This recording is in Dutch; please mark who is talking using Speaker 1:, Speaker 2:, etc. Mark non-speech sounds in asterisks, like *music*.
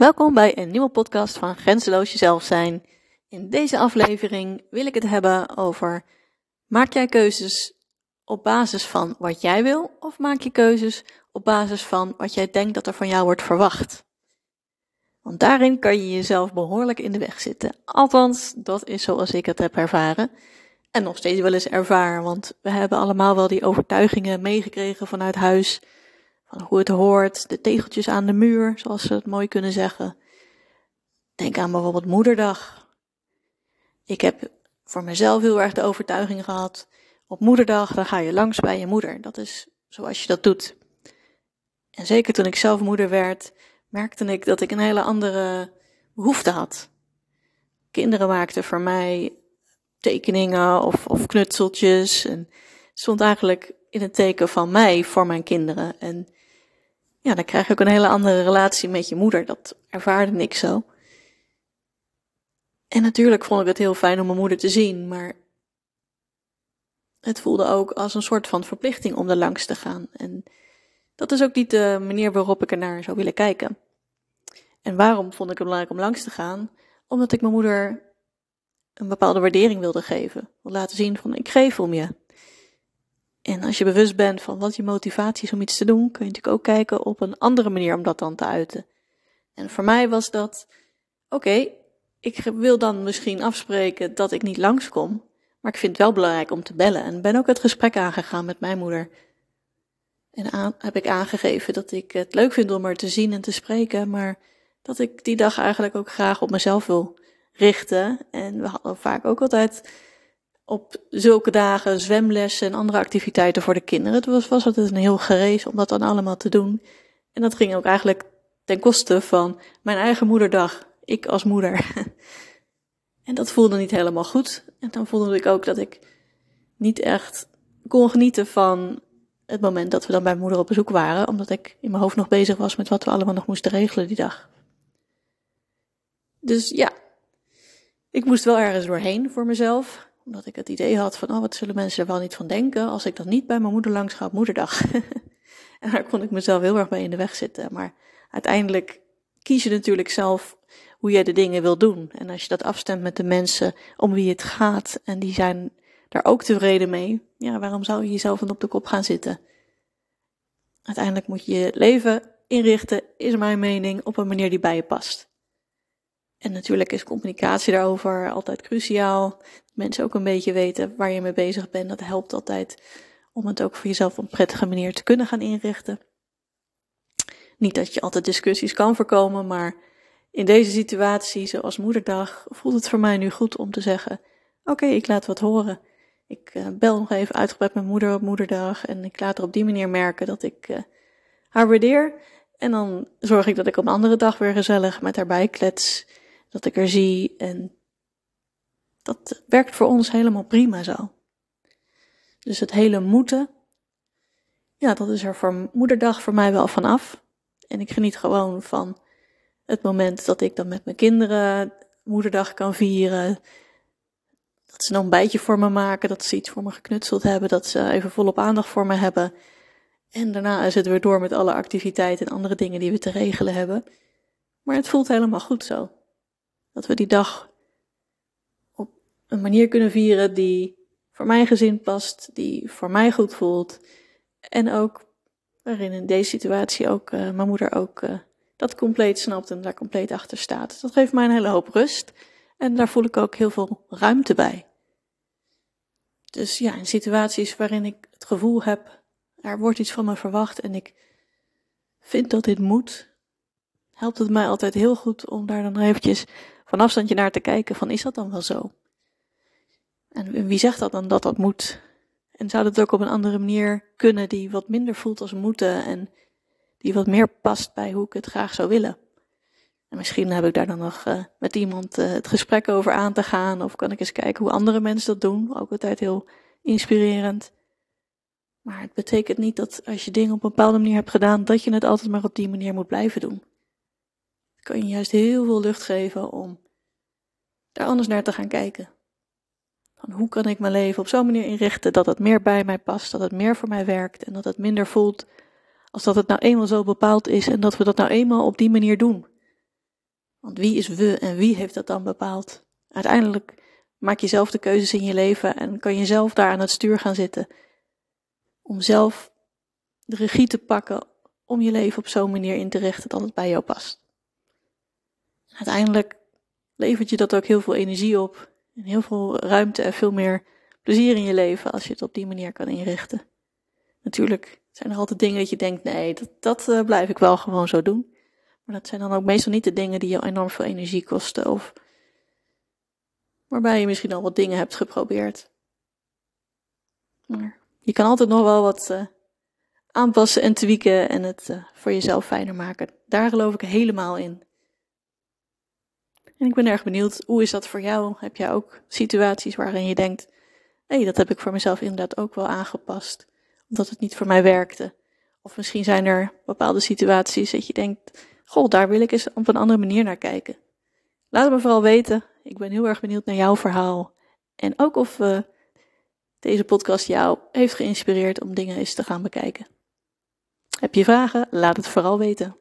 Speaker 1: Welkom bij een nieuwe podcast van Grenzeloos Jezelf Zijn. In deze aflevering wil ik het hebben over: maak jij keuzes op basis van wat jij wil, of maak je keuzes op basis van wat jij denkt dat er van jou wordt verwacht? Want daarin kan je jezelf behoorlijk in de weg zitten. Althans, dat is zoals ik het heb ervaren. En nog steeds wel eens ervaren, want we hebben allemaal wel die overtuigingen meegekregen vanuit huis hoe het hoort, de tegeltjes aan de muur, zoals ze het mooi kunnen zeggen. Denk aan bijvoorbeeld Moederdag. Ik heb voor mezelf heel erg de overtuiging gehad, op Moederdag dan ga je langs bij je moeder. Dat is zoals je dat doet. En zeker toen ik zelf moeder werd, merkte ik dat ik een hele andere behoefte had. Kinderen maakten voor mij tekeningen of, of knutseltjes en stond eigenlijk in het teken van mij voor mijn kinderen. En ja, dan krijg je ook een hele andere relatie met je moeder. Dat ervaarde ik zo. En natuurlijk vond ik het heel fijn om mijn moeder te zien, maar het voelde ook als een soort van verplichting om er langs te gaan. En dat is ook niet de manier waarop ik er naar zou willen kijken. En waarom vond ik het belangrijk om langs te gaan? Omdat ik mijn moeder een bepaalde waardering wilde geven. Wil laten zien van ik geef om je. En als je bewust bent van wat je motivatie is om iets te doen, kun je natuurlijk ook kijken op een andere manier om dat dan te uiten. En voor mij was dat, oké, ik wil dan misschien afspreken dat ik niet langskom, maar ik vind het wel belangrijk om te bellen. En ben ook het gesprek aangegaan met mijn moeder. En aan, heb ik aangegeven dat ik het leuk vind om er te zien en te spreken, maar dat ik die dag eigenlijk ook graag op mezelf wil richten. En we hadden vaak ook altijd op zulke dagen zwemlessen en andere activiteiten voor de kinderen. Het was, was altijd een heel gerees om dat dan allemaal te doen. En dat ging ook eigenlijk ten koste van mijn eigen moederdag. Ik als moeder. *laughs* en dat voelde niet helemaal goed. En dan voelde ik ook dat ik niet echt kon genieten van het moment dat we dan bij moeder op bezoek waren. Omdat ik in mijn hoofd nog bezig was met wat we allemaal nog moesten regelen die dag. Dus ja, ik moest wel ergens doorheen voor mezelf omdat ik het idee had van, oh, wat zullen mensen er wel niet van denken als ik dan niet bij mijn moeder langs ga op moederdag. *laughs* en daar kon ik mezelf heel erg bij in de weg zitten. Maar uiteindelijk kies je natuurlijk zelf hoe jij de dingen wil doen. En als je dat afstemt met de mensen om wie het gaat en die zijn daar ook tevreden mee, ja, waarom zou je jezelf dan op de kop gaan zitten? Uiteindelijk moet je je leven inrichten, is mijn mening, op een manier die bij je past. En natuurlijk is communicatie daarover altijd cruciaal. Mensen ook een beetje weten waar je mee bezig bent. Dat helpt altijd om het ook voor jezelf op een prettige manier te kunnen gaan inrichten. Niet dat je altijd discussies kan voorkomen, maar in deze situatie, zoals moederdag, voelt het voor mij nu goed om te zeggen: Oké, ik laat wat horen. Ik uh, bel nog even uitgebreid mijn moeder op moederdag en ik laat er op die manier merken dat ik uh, haar waardeer. En dan zorg ik dat ik op een andere dag weer gezellig met haar bijklets dat ik er zie en dat werkt voor ons helemaal prima zo. Dus het hele moeten, ja, dat is er voor moederdag voor mij wel vanaf. En ik geniet gewoon van het moment dat ik dan met mijn kinderen moederdag kan vieren. Dat ze een bijtje voor me maken, dat ze iets voor me geknutseld hebben, dat ze even volop aandacht voor me hebben. En daarna het weer door met alle activiteiten en andere dingen die we te regelen hebben. Maar het voelt helemaal goed zo. Dat we die dag op een manier kunnen vieren die voor mijn gezin past, die voor mij goed voelt. En ook waarin in deze situatie ook uh, mijn moeder ook uh, dat compleet snapt en daar compleet achter staat. Dat geeft mij een hele hoop rust en daar voel ik ook heel veel ruimte bij. Dus ja, in situaties waarin ik het gevoel heb, er wordt iets van me verwacht en ik vind dat dit moet, helpt het mij altijd heel goed om daar dan eventjes van afstandje naar te kijken van is dat dan wel zo? En wie zegt dat dan dat dat moet? En zou dat ook op een andere manier kunnen die wat minder voelt als moeten en die wat meer past bij hoe ik het graag zou willen? En misschien heb ik daar dan nog uh, met iemand uh, het gesprek over aan te gaan of kan ik eens kijken hoe andere mensen dat doen, ook altijd heel inspirerend. Maar het betekent niet dat als je dingen op een bepaalde manier hebt gedaan, dat je het altijd maar op die manier moet blijven doen kan je juist heel veel lucht geven om daar anders naar te gaan kijken. Van hoe kan ik mijn leven op zo'n manier inrichten dat het meer bij mij past, dat het meer voor mij werkt en dat het minder voelt als dat het nou eenmaal zo bepaald is en dat we dat nou eenmaal op die manier doen. Want wie is we en wie heeft dat dan bepaald? Uiteindelijk maak je zelf de keuzes in je leven en kan je zelf daar aan het stuur gaan zitten. Om zelf de regie te pakken om je leven op zo'n manier in te richten dat het bij jou past. Uiteindelijk levert je dat ook heel veel energie op en heel veel ruimte en veel meer plezier in je leven als je het op die manier kan inrichten. Natuurlijk zijn er altijd dingen dat je denkt, nee, dat, dat uh, blijf ik wel gewoon zo doen. Maar dat zijn dan ook meestal niet de dingen die je enorm veel energie kosten of waarbij je misschien al wat dingen hebt geprobeerd. Je kan altijd nog wel wat uh, aanpassen en tweaken en het uh, voor jezelf fijner maken. Daar geloof ik helemaal in. En ik ben erg benieuwd, hoe is dat voor jou? Heb jij ook situaties waarin je denkt, hé, hey, dat heb ik voor mezelf inderdaad ook wel aangepast, omdat het niet voor mij werkte? Of misschien zijn er bepaalde situaties dat je denkt, goh, daar wil ik eens op een andere manier naar kijken. Laat het me vooral weten. Ik ben heel erg benieuwd naar jouw verhaal. En ook of uh, deze podcast jou heeft geïnspireerd om dingen eens te gaan bekijken. Heb je vragen? Laat het vooral weten.